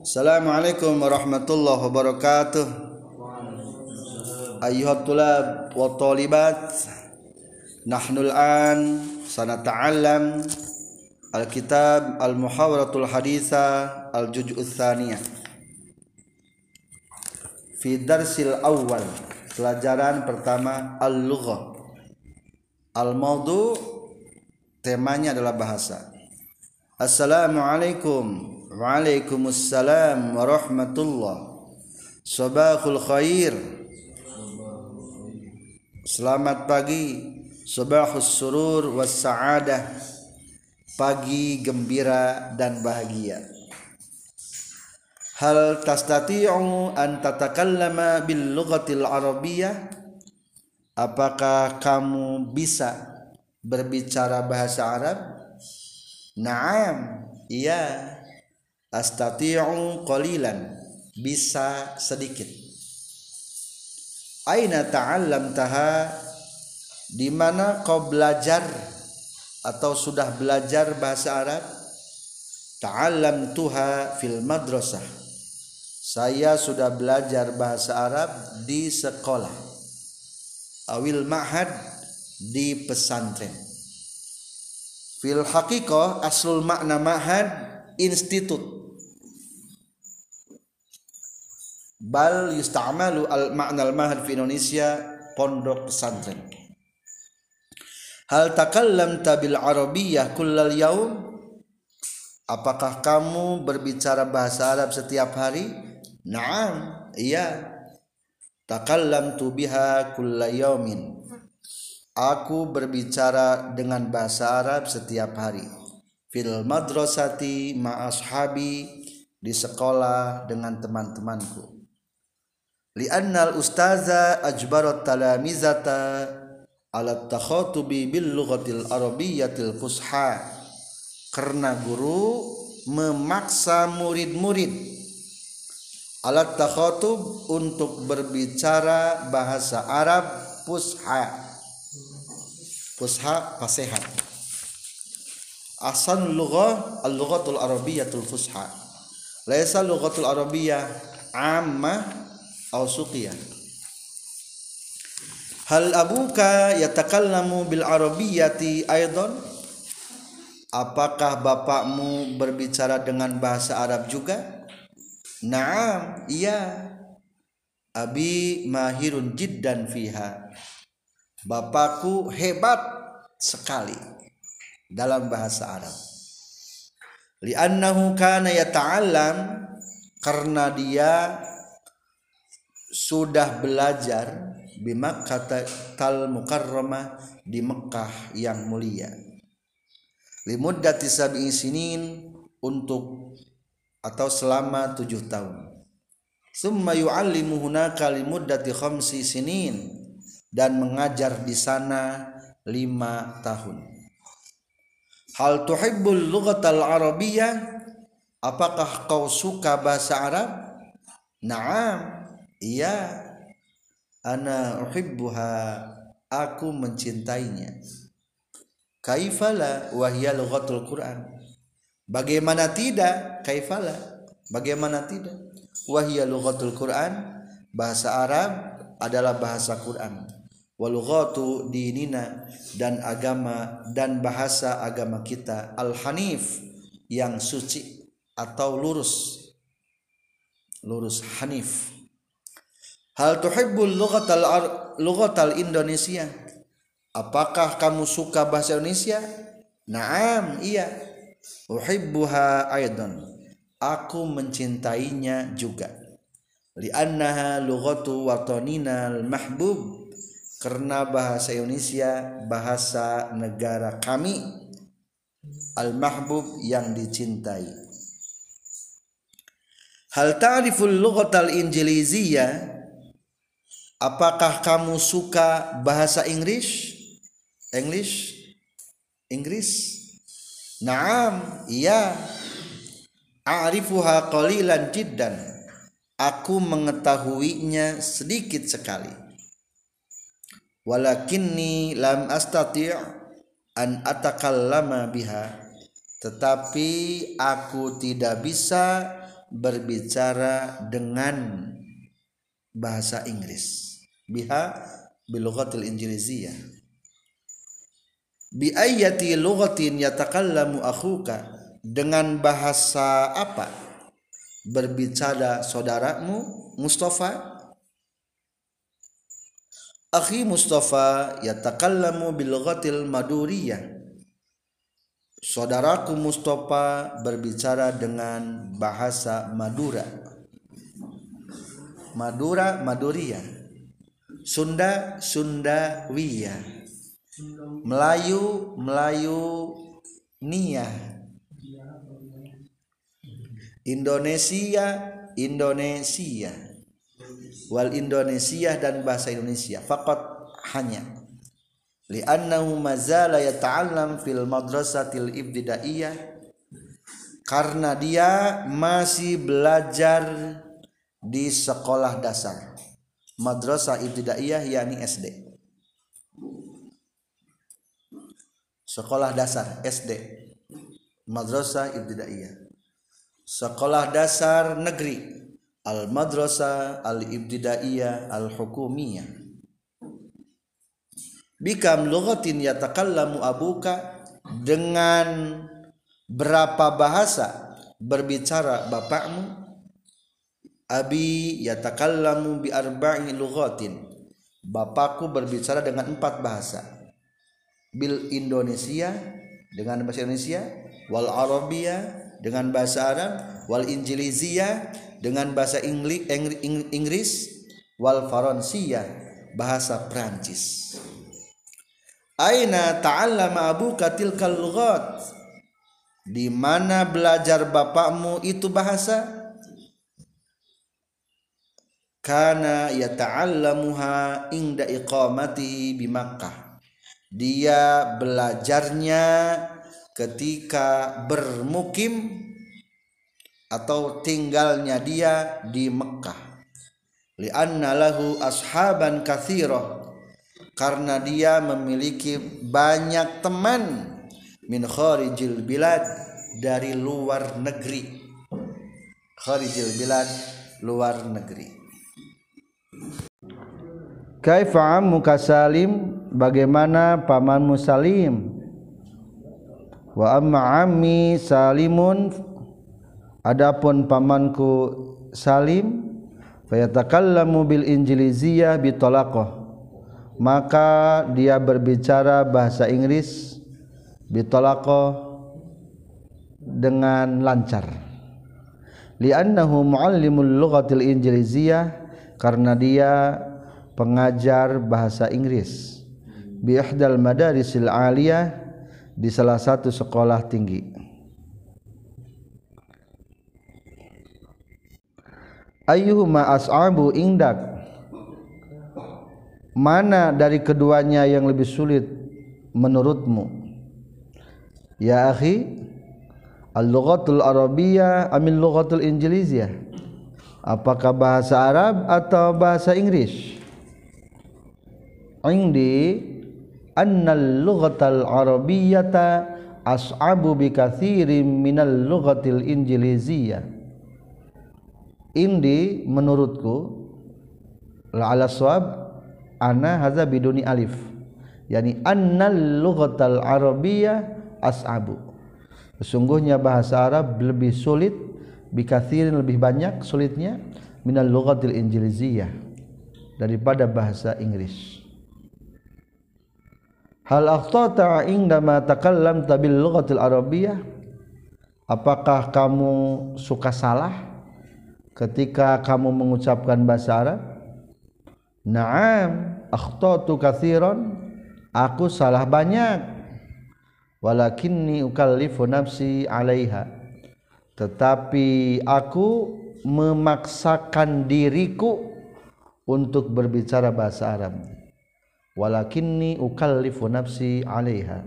Assalamualaikum warahmatullahi wabarakatuh. Ayuhat tulab wa talibat Nahnu al-an sanata'allam Al-kitab al-muhawaratul haditha al-juj'u thaniyah Fi darsil awal Pelajaran pertama al-lughah Al-maudu temanya adalah bahasa Assalamualaikum. Waalaikumsalam warahmatullah. Sabahul khair. Selamat pagi. Sabahus surur was sa'adah. Pagi gembira dan bahagia. Hal tastati'u an tatakallama bil lughatil arabiyyah? Apakah kamu bisa berbicara bahasa Arab? Naam, iya. Astati'u qalilan. Bisa sedikit. Aina ta'allam taha di mana kau belajar atau sudah belajar bahasa Arab? Ta'allam tuha fil madrasah. Saya sudah belajar bahasa Arab di sekolah. Awil ma'had di pesantren fil haqiqah aslul makna ma'had institut. Bal yusta'malu al ma'nal mahad fi Indonesia pondok pesantren. Hal takallam tabil arabiyyah kullal yaum? Apakah kamu berbicara bahasa Arab setiap hari? Na'am iya. Takallam tu biha kullal yaumin aku berbicara dengan bahasa Arab setiap hari. Fil madrasati ma ashabi di sekolah dengan teman-temanku. Li'annal ustaza ajbarat talamizata ala takhatubi bil lughatil arabiyyatil fusha. Karena guru memaksa murid-murid. Alat takhatub untuk berbicara bahasa Arab fusha fusha fasihat asan lughah al-lughatul arabiyyatul fusha. Laisa lughatul arabiyyah ammah aw suqiyan hal abuka yatakallamu bil arabiyyati aidan apakah bapakmu berbicara dengan bahasa Arab juga? Naam iya. Abi mahirun jiddan fiha bapakku hebat sekali dalam bahasa Arab. Li'annahu kana yata'allam karena dia sudah belajar di Makkah tal mukarramah di Mekah yang mulia. Limuddati sab'i sinin untuk atau selama tujuh tahun. Summa yu'allimu hunaka limuddati khamsi sinin dan mengajar di sana lima tahun. Hal tuhibbul lughatal arabiyyah apakah kau suka bahasa Arab? Na'am Iya. Ana uhibbuha aku mencintainya. Kaifala wahya lughatul Quran. Bagaimana tidak kaifala? Bagaimana tidak? Wahya lughatul Quran. Bahasa Arab adalah bahasa Quran walughatu dinina dan agama dan bahasa agama kita al hanif yang suci atau lurus lurus hanif Hal tuhibbul lughatal lughatal Indonesia? Apakah kamu suka bahasa Indonesia? Naam, iya. Uhibbuha aidan. Aku mencintainya juga. Li'annaha lughatu watanina al-mahbub. Karena bahasa Indonesia bahasa negara kami al-mahbub yang dicintai. Hal ta'riful lughatal injiliziyah? Apakah kamu suka bahasa Inggris? English? Inggris? Naam, iya. A'rifuha qalilan jiddan. Aku mengetahuinya sedikit sekali. Walakinni lam astati' an atakallama biha. Tetapi aku tidak bisa berbicara dengan bahasa Inggris. Biha bilughatil injiliziyah. Bi ayati lughatin yatakallamu akhuka. Dengan bahasa apa? Berbicara saudaramu Mustafa Akhi Mustafa yatakallamu bilughatil maduriyah Saudaraku Mustafa berbicara dengan bahasa Madura. Madura Maduria. Sunda Sunda Wiya. Melayu Melayu Nia. Indonesia Indonesia. Wal Indonesia dan bahasa Indonesia. Fakat hanya. Li'annahu mazala yata'allam fil madrasatil ibtidaiyah. Karena dia masih belajar di sekolah dasar. Madrasah ibtidaiyah yakni SD sekolah dasar SD madrasah ibtidaiyah. Sekolah dasar negeri al madrasah al ibtidaiyah al hukumiyah bikam lughatin yatakallamu abuka dengan berapa bahasa berbicara bapakmu? Abi yatakallamu bi arba'i lughatin. Bapakku berbicara dengan empat bahasa. Bil Indonesia dengan bahasa Indonesia wal Arabia dengan bahasa Arab wal Injilizia dengan bahasa Inggris wal Faransia bahasa Prancis Aina ta'allama abuka tilkal lughat? Di mana belajar bapakmu itu bahasa? Kana yata'allamuha inda iqamatihi bi Makkah. Dia belajarnya ketika bermukim atau tinggalnya dia di Mekah. Lianna lahu ashaban kathirah. Karena dia memiliki banyak teman min kharijil bilad dari luar negeri. Kharijil bilad luar negeri. Kaifa ammuka salim bagaimana pamanmu salim? Wa amma ammi salimun adapun pamanku salim fayatakallamu bil injiliziyah bitolaqah. Maka dia berbicara bahasa Inggris bitolako dengan lancar. Li'annahu muallimul lughatil injiliziyah karena dia pengajar bahasa Inggris bi ihdal madarisil aliyah di salah satu sekolah tinggi. Ayyuhuma as'abu indak? Mana dari keduanya yang lebih sulit menurutmu? Ya akhi al-lughatul arabiyyah amil lughatul injiliziyah? Apakah bahasa Arab atau bahasa Inggris? Indi annal lughatal arabiyyata as'abu bi katsirin minal lughatil injiliziyah indi menurutku la ala swab ana hadza biduni alif. Yani annal lughatal arabiyyah as'abu. Sesungguhnya bahasa Arab lebih sulit bikathirin lebih banyak sulitnya minal lughatil injiliziyah daripada bahasa Inggris hal akhtata indama takallamta bil lughatil arabiyyah? Apakah kamu suka salah ketika kamu mengucapkan bahasa Arab? Naam akhtatu katsiran. Aku salah banyak. Walakinni ukallifu nafsi 'alaiha. Tetapi aku memaksakan diriku untuk berbicara bahasa Arab walakinni ukallifu nafsi 'alaiha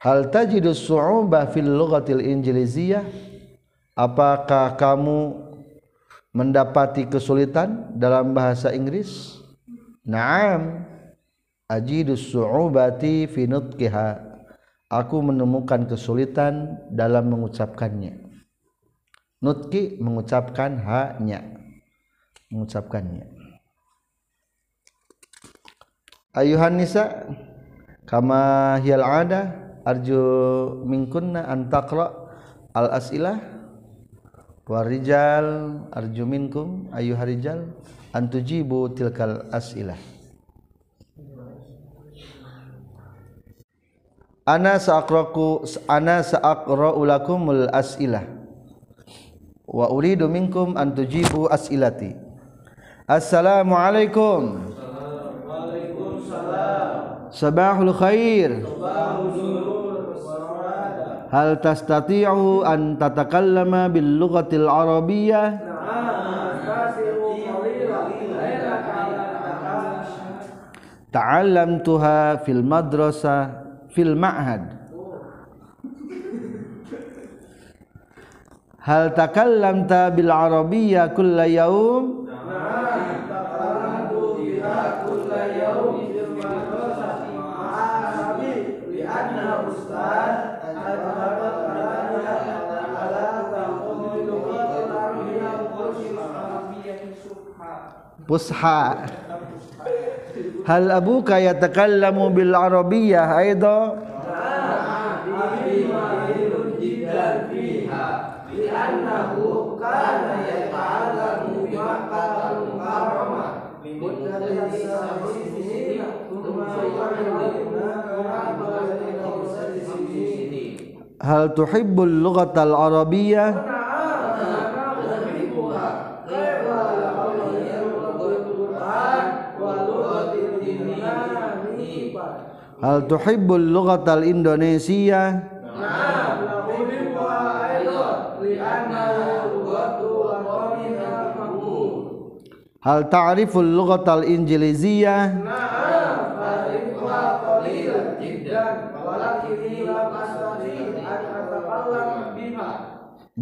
hal tajidu su'ubah fil lughatil injiliziyah apakah kamu mendapati kesulitan dalam bahasa Inggris? Naam. Ajidus su'ubati fi nutqiha. Aku menemukan kesulitan dalam mengucapkannya. nutki mengucapkan haknya mengucapkannya ayuhan nisa kama hiyal ada arju minkunna an al as'ilah warijal arju minkum ayuharijal an tujibu tilkal as'ilah. Ana sa'aqraku ana sa'aqra'u lakumul as'ilah wa uridu minkum an tujibu as'ilati. Assalamualaikum sabahul khair hal tastati'u an tatakallama bil lughatil arabiyyah ta'allamtuha fil madrasah fil ma'had hal takallamta bil arabiyya kulla yaum Pusha Hal abuka yatakallamu bil arabiyyah aidan Hal tuhibbul lughatal arabiyyah Hal tuhibbul lughatal indonesia Hal ta'riful lughatal injiliziyah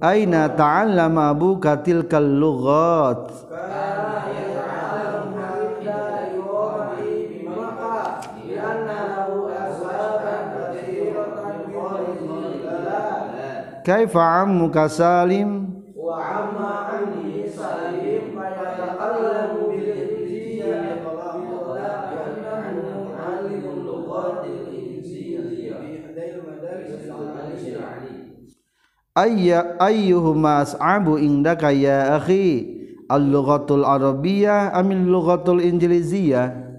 aina ta'allama abuka tilkal lughat kaifa ammuka salim ayya ayyuhuma as'abu indaka ya akhi al-lughatul arabiyyah amil lughatul injiliziyah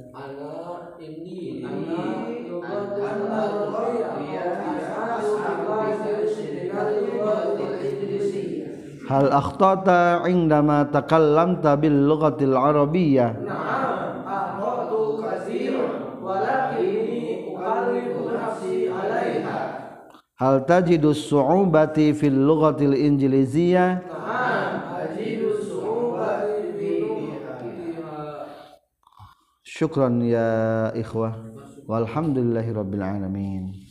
hal akhtata indama takallamta bil lughatil arabiyyah hal tajidu su'ubati fil lughatil injiliziyah syukran ya ikhwah walhamdulillahi rabbil alamin